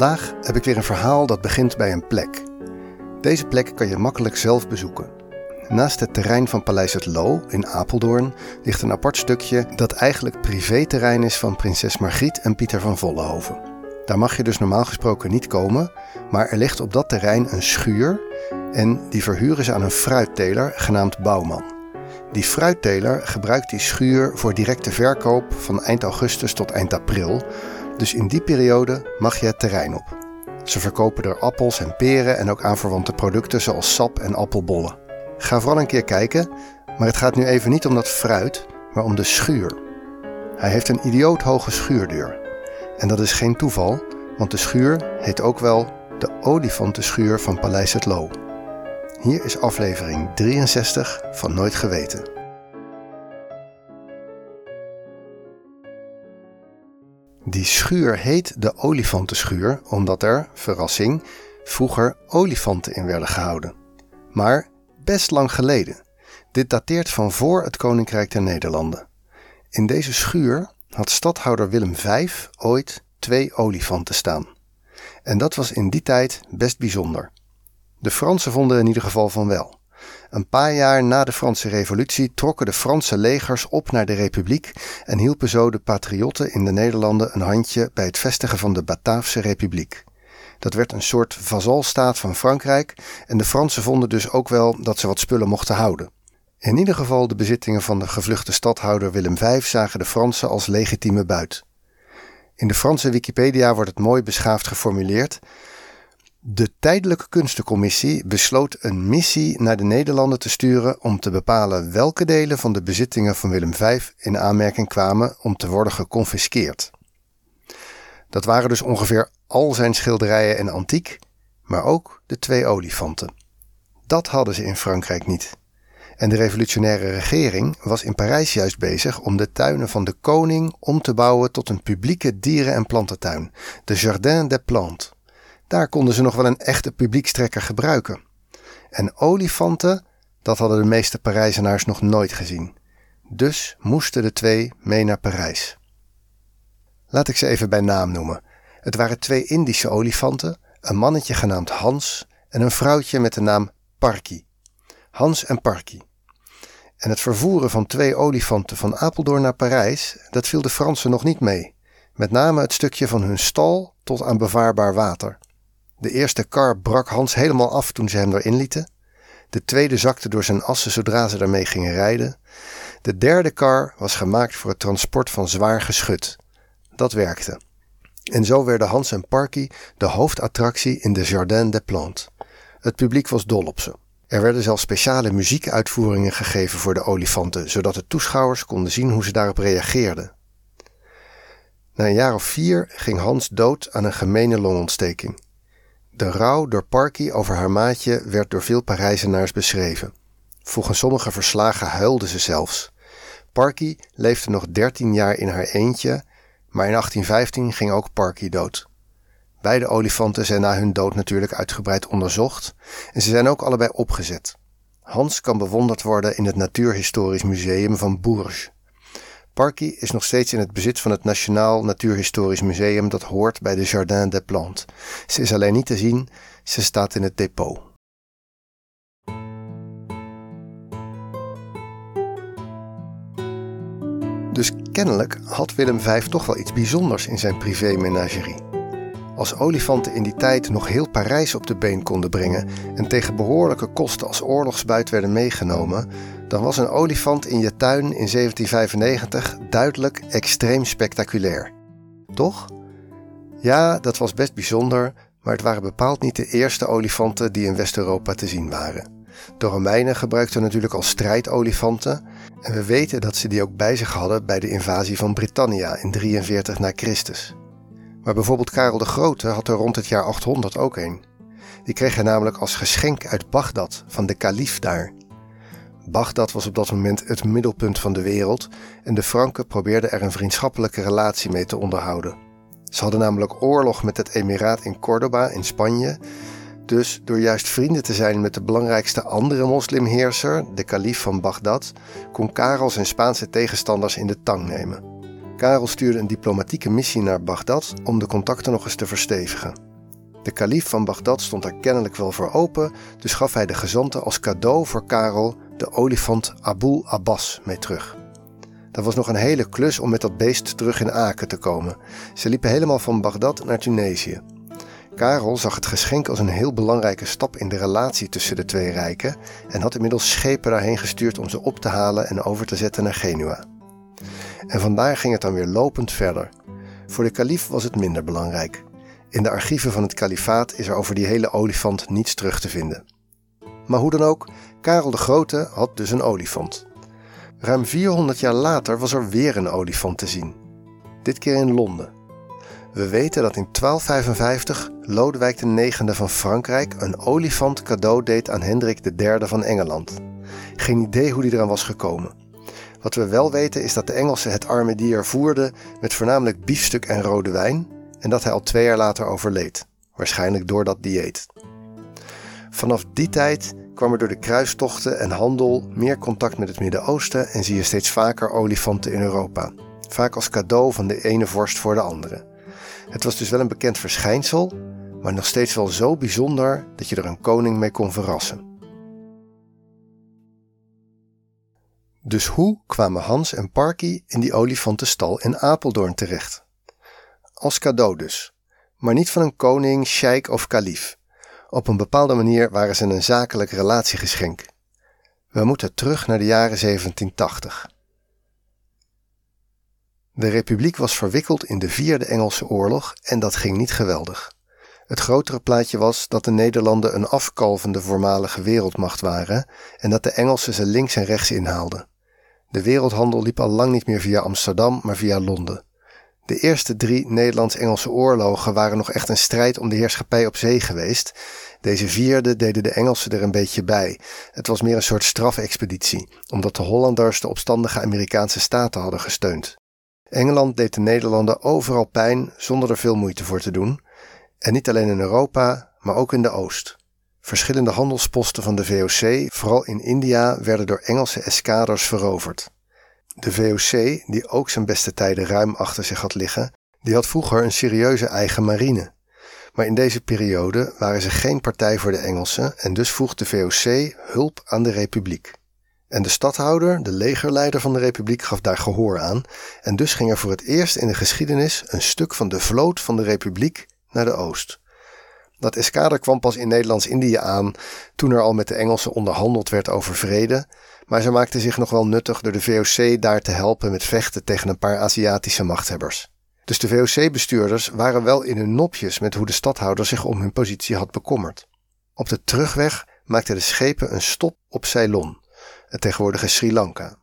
Vandaag heb ik weer een verhaal dat begint bij een plek. Deze plek kan je makkelijk zelf bezoeken. Naast het terrein van Paleis het Loo in Apeldoorn ligt een apart stukje dat eigenlijk privéterrein is van prinses Margriet en Pieter van Vollenhoven. Daar mag je dus normaal gesproken niet komen, maar er ligt op dat terrein een schuur en die verhuren ze aan een fruitteler genaamd Bouwman. Die fruitteler gebruikt die schuur voor directe verkoop van eind augustus tot eind april, dus in die periode mag je het terrein op. Ze verkopen er appels en peren en ook aanverwante producten zoals sap en appelbollen. Ga vooral een keer kijken, maar het gaat nu even niet om dat fruit, maar om de schuur. Hij heeft een idioot hoge schuurdeur. En dat is geen toeval, want de schuur heet ook wel de olifantenschuur van Paleis het Loo. Hier is aflevering 63 van Nooit Geweten. Die schuur heet de olifantenschuur omdat er, verrassing, vroeger olifanten in werden gehouden. Maar best lang geleden. Dit dateert van voor het Koninkrijk der Nederlanden. In deze schuur had stadhouder Willem V ooit twee olifanten staan. En dat was in die tijd best bijzonder. De Fransen vonden in ieder geval van wel. Een paar jaar na de Franse Revolutie trokken de Franse legers op naar de Republiek en hielpen zo de patriotten in de Nederlanden een handje bij het vestigen van de Bataafse Republiek. Dat werd een soort vazalstaat van Frankrijk en de Fransen vonden dus ook wel dat ze wat spullen mochten houden. In ieder geval de bezittingen van de gevluchte stadhouder Willem V zagen de Fransen als legitieme buit. In de Franse Wikipedia wordt het mooi beschaafd geformuleerd de Tijdelijke Kunstencommissie besloot een missie naar de Nederlanden te sturen om te bepalen welke delen van de bezittingen van Willem V in aanmerking kwamen om te worden geconfiskeerd. Dat waren dus ongeveer al zijn schilderijen en antiek, maar ook de twee olifanten. Dat hadden ze in Frankrijk niet. En de revolutionaire regering was in Parijs juist bezig om de tuinen van de koning om te bouwen tot een publieke dieren- en plantentuin, de Jardin des Plantes. Daar konden ze nog wel een echte publiekstrekker gebruiken. En olifanten, dat hadden de meeste Parijzenaars nog nooit gezien. Dus moesten de twee mee naar Parijs. Laat ik ze even bij naam noemen. Het waren twee Indische olifanten, een mannetje genaamd Hans en een vrouwtje met de naam Parky. Hans en Parky. En het vervoeren van twee olifanten van Apeldoorn naar Parijs, dat viel de Fransen nog niet mee. Met name het stukje van hun stal tot aan bevaarbaar water. De eerste kar brak Hans helemaal af toen ze hem erin lieten. De tweede zakte door zijn assen zodra ze daarmee gingen rijden. De derde kar was gemaakt voor het transport van zwaar geschut. Dat werkte. En zo werden Hans en Parky de hoofdattractie in de Jardin des Plantes. Het publiek was dol op ze. Er werden zelfs speciale muziekuitvoeringen gegeven voor de olifanten, zodat de toeschouwers konden zien hoe ze daarop reageerden. Na een jaar of vier ging Hans dood aan een gemene longontsteking. De rouw door Parky over haar maatje werd door veel Parijzenaars beschreven. Volgens sommige verslagen huilde ze zelfs. Parky leefde nog 13 jaar in haar eentje, maar in 1815 ging ook Parky dood. Beide olifanten zijn na hun dood natuurlijk uitgebreid onderzocht en ze zijn ook allebei opgezet. Hans kan bewonderd worden in het Natuurhistorisch Museum van Bourges. Parky is nog steeds in het bezit van het Nationaal Natuurhistorisch Museum dat hoort bij de Jardin des Plantes. Ze is alleen niet te zien, ze staat in het depot. Dus kennelijk had Willem V toch wel iets bijzonders in zijn privé-menagerie. Als olifanten in die tijd nog heel Parijs op de been konden brengen en tegen behoorlijke kosten als oorlogsbuit werden meegenomen, dan was een olifant in je tuin in 1795 duidelijk extreem spectaculair. Toch? Ja, dat was best bijzonder, maar het waren bepaald niet de eerste olifanten die in West-Europa te zien waren. De Romeinen gebruikten natuurlijk al strijdolifanten en we weten dat ze die ook bij zich hadden bij de invasie van Britannia in 43 na Christus. Maar bijvoorbeeld Karel de Grote had er rond het jaar 800 ook een. Die kreeg hij namelijk als geschenk uit Bagdad van de kalif daar. Bagdad was op dat moment het middelpunt van de wereld en de Franken probeerden er een vriendschappelijke relatie mee te onderhouden. Ze hadden namelijk oorlog met het emiraat in Córdoba in Spanje. Dus door juist vrienden te zijn met de belangrijkste andere moslimheerser, de kalif van Bagdad, kon Karel zijn Spaanse tegenstanders in de tang nemen. Karel stuurde een diplomatieke missie naar Bagdad om de contacten nog eens te verstevigen. De kalif van Bagdad stond daar kennelijk wel voor open, dus gaf hij de gezanten als cadeau voor Karel de olifant Abul Abbas mee terug. Dat was nog een hele klus om met dat beest terug in Aken te komen. Ze liepen helemaal van Bagdad naar Tunesië. Karel zag het geschenk als een heel belangrijke stap in de relatie tussen de twee rijken en had inmiddels schepen daarheen gestuurd om ze op te halen en over te zetten naar Genua. En vandaar ging het dan weer lopend verder. Voor de kalif was het minder belangrijk. In de archieven van het kalifaat is er over die hele olifant niets terug te vinden. Maar hoe dan ook, Karel de Grote had dus een olifant. Ruim 400 jaar later was er weer een olifant te zien. Dit keer in Londen. We weten dat in 1255 Lodewijk IX van Frankrijk een olifant cadeau deed aan Hendrik III van Engeland. Geen idee hoe die eraan was gekomen. Wat we wel weten is dat de Engelsen het arme dier voerden met voornamelijk biefstuk en rode wijn en dat hij al twee jaar later overleed, waarschijnlijk door dat dieet. Vanaf die tijd kwam er door de kruistochten en handel meer contact met het Midden-Oosten en zie je steeds vaker olifanten in Europa, vaak als cadeau van de ene vorst voor de andere. Het was dus wel een bekend verschijnsel, maar nog steeds wel zo bijzonder dat je er een koning mee kon verrassen. Dus hoe kwamen Hans en Parky in die olifantenstal in Apeldoorn terecht? Als cadeau dus, maar niet van een koning, sheik of kalif. Op een bepaalde manier waren ze een zakelijk relatiegeschenk. We moeten terug naar de jaren 1780. De republiek was verwikkeld in de Vierde Engelse Oorlog en dat ging niet geweldig. Het grotere plaatje was dat de Nederlanden een afkalvende voormalige wereldmacht waren en dat de Engelsen ze links en rechts inhaalden. De wereldhandel liep al lang niet meer via Amsterdam, maar via Londen. De eerste drie Nederlands-Engelse oorlogen waren nog echt een strijd om de heerschappij op zee geweest. Deze vierde deden de Engelsen er een beetje bij. Het was meer een soort strafexpeditie, omdat de Hollanders de opstandige Amerikaanse staten hadden gesteund. Engeland deed de Nederlanden overal pijn zonder er veel moeite voor te doen. En niet alleen in Europa, maar ook in de Oost. Verschillende handelsposten van de VOC, vooral in India, werden door Engelse eskaders veroverd. De VOC, die ook zijn beste tijden ruim achter zich had liggen, die had vroeger een serieuze eigen marine. Maar in deze periode waren ze geen partij voor de Engelsen en dus vroeg de VOC hulp aan de Republiek. En de stadhouder, de legerleider van de Republiek, gaf daar gehoor aan en dus ging er voor het eerst in de geschiedenis een stuk van de vloot van de Republiek naar de oost. Dat eskader kwam pas in Nederlands-Indië aan toen er al met de Engelsen onderhandeld werd over vrede, maar ze maakten zich nog wel nuttig door de VOC daar te helpen met vechten tegen een paar Aziatische machthebbers. Dus de VOC-bestuurders waren wel in hun nopjes met hoe de stadhouder zich om hun positie had bekommerd. Op de terugweg maakten de schepen een stop op Ceylon, het tegenwoordige Sri Lanka.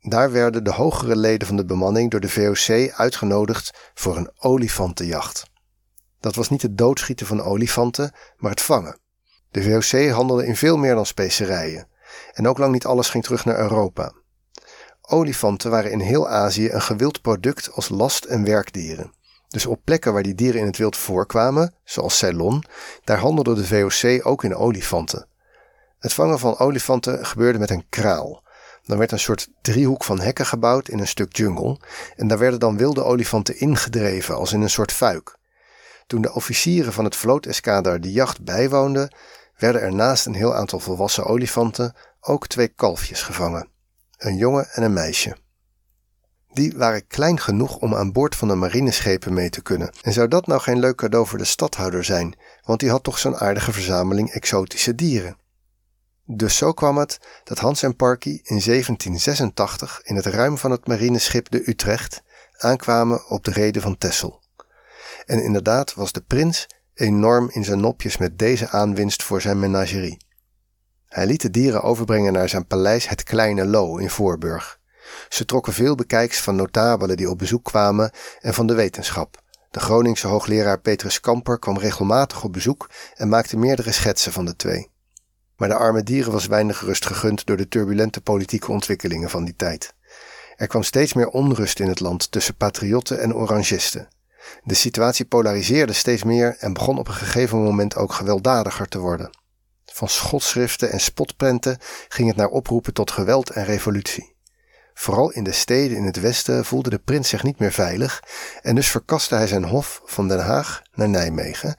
Daar werden de hogere leden van de bemanning door de VOC uitgenodigd voor een olifantenjacht. Dat was niet het doodschieten van olifanten, maar het vangen. De VOC handelde in veel meer dan specerijen. En ook lang niet alles ging terug naar Europa. Olifanten waren in heel Azië een gewild product als last- en werkdieren. Dus op plekken waar die dieren in het wild voorkwamen, zoals Ceylon, daar handelde de VOC ook in olifanten. Het vangen van olifanten gebeurde met een kraal. Dan werd een soort driehoek van hekken gebouwd in een stuk jungle en daar werden dan wilde olifanten ingedreven als in een soort fuik. Toen de officieren van het vlooteskader de jacht bijwoonden, werden er naast een heel aantal volwassen olifanten ook twee kalfjes gevangen: een jongen en een meisje. Die waren klein genoeg om aan boord van de marineschepen mee te kunnen. En zou dat nou geen leuk cadeau voor de stadhouder zijn, want die had toch zo'n aardige verzameling exotische dieren? Dus zo kwam het dat Hans en Parky in 1786 in het ruim van het marineschip de Utrecht aankwamen op de reden van Texel. En inderdaad was de prins enorm in zijn nopjes met deze aanwinst voor zijn menagerie. Hij liet de dieren overbrengen naar zijn paleis Het Kleine Lo in Voorburg. Ze trokken veel bekijks van notabelen die op bezoek kwamen en van de wetenschap. De Groningse hoogleraar Petrus Kamper kwam regelmatig op bezoek en maakte meerdere schetsen van de twee. Maar de arme dieren was weinig rust gegund door de turbulente politieke ontwikkelingen van die tijd. Er kwam steeds meer onrust in het land tussen patriotten en orangisten. De situatie polariseerde steeds meer en begon op een gegeven moment ook gewelddadiger te worden. Van schotschriften en spotprenten ging het naar oproepen tot geweld en revolutie. Vooral in de steden in het westen voelde de prins zich niet meer veilig en dus verkaste hij zijn hof van Den Haag naar Nijmegen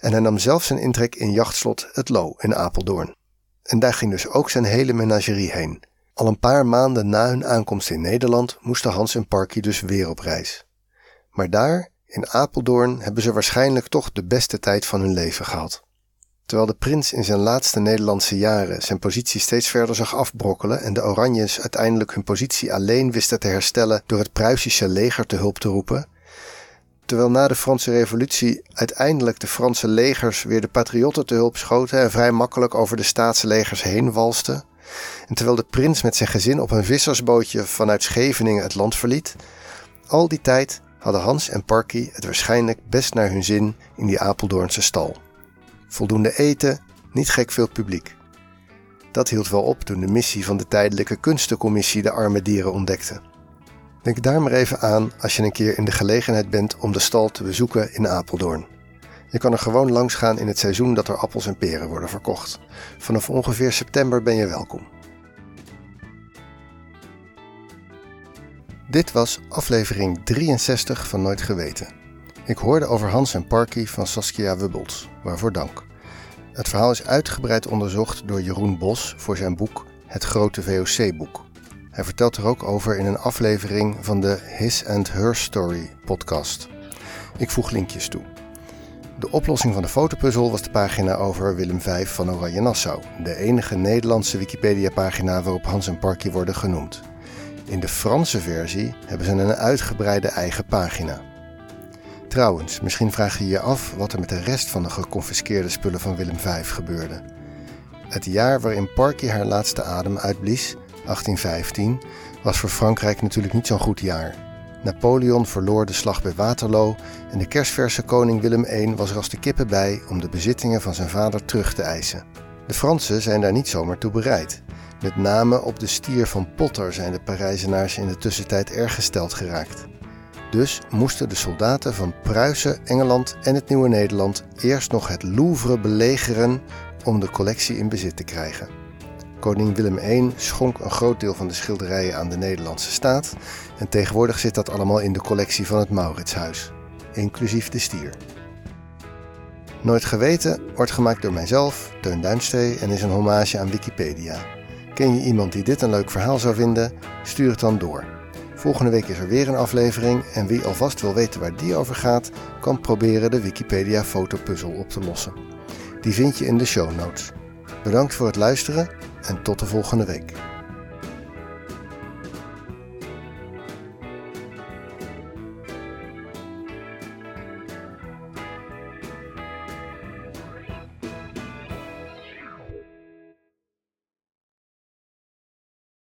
en hij nam zelf zijn intrek in jachtslot Het Loo in Apeldoorn. En daar ging dus ook zijn hele menagerie heen. Al een paar maanden na hun aankomst in Nederland moesten Hans en Parky dus weer op reis. Maar daar, in Apeldoorn, hebben ze waarschijnlijk toch de beste tijd van hun leven gehad. Terwijl de prins in zijn laatste Nederlandse jaren zijn positie steeds verder zag afbrokkelen en de Oranjes uiteindelijk hun positie alleen wisten te herstellen door het Pruisische leger te hulp te roepen, terwijl na de Franse Revolutie uiteindelijk de Franse legers weer de patriotten te hulp schoten en vrij makkelijk over de staatslegers heen walsten, en terwijl de prins met zijn gezin op een vissersbootje vanuit Scheveningen het land verliet, al die tijd hadden Hans en Parky het waarschijnlijk best naar hun zin in die Apeldoornse stal. Voldoende eten, niet gek veel publiek. Dat hield wel op toen de missie van de tijdelijke kunstencommissie de arme dieren ontdekte. Denk daar maar even aan als je een keer in de gelegenheid bent om de stal te bezoeken in Apeldoorn. Je kan er gewoon langs gaan in het seizoen dat er appels en peren worden verkocht. Vanaf ongeveer september ben je welkom. Dit was aflevering 63 van Nooit Geweten. Ik hoorde over Hans en Parky van Saskia Wubbels, waarvoor dank. Het verhaal is uitgebreid onderzocht door Jeroen Bos voor zijn boek Het Grote VOC-boek. Hij vertelt er ook over in een aflevering van de His and Her Story podcast. Ik voeg linkjes toe. De oplossing van de fotopuzzel was de pagina over Willem V van Oranje Nassau, de enige Nederlandse Wikipedia-pagina waarop Hans en Parky worden genoemd. In de Franse versie hebben ze een uitgebreide eigen pagina. Trouwens, misschien vraag je je af wat er met de rest van de geconfiskeerde spullen van Willem V gebeurde. Het jaar waarin Parky haar laatste adem uitblies, 1815, was voor Frankrijk natuurlijk niet zo'n goed jaar. Napoleon verloor de slag bij Waterloo en de kerstverse koning Willem I was er als de kippen bij om de bezittingen van zijn vader terug te eisen. De Fransen zijn daar niet zomaar toe bereid. Met name op de stier van Potter zijn de Parijzenaars in de tussentijd erg gesteld geraakt. Dus moesten de soldaten van Pruisen, Engeland en het Nieuwe Nederland eerst nog het Louvre belegeren om de collectie in bezit te krijgen. Koning Willem I schonk een groot deel van de schilderijen aan de Nederlandse staat en tegenwoordig zit dat allemaal in de collectie van het Mauritshuis, inclusief de stier. Nooit geweten wordt gemaakt door mijzelf, Teun Duinstee en is een hommage aan Wikipedia. Ken je iemand die dit een leuk verhaal zou vinden? Stuur het dan door. Volgende week is er weer een aflevering en wie alvast wil weten waar die over gaat, kan proberen de Wikipedia fotopuzzel op te lossen. Die vind je in de show notes. Bedankt voor het luisteren en tot de volgende week.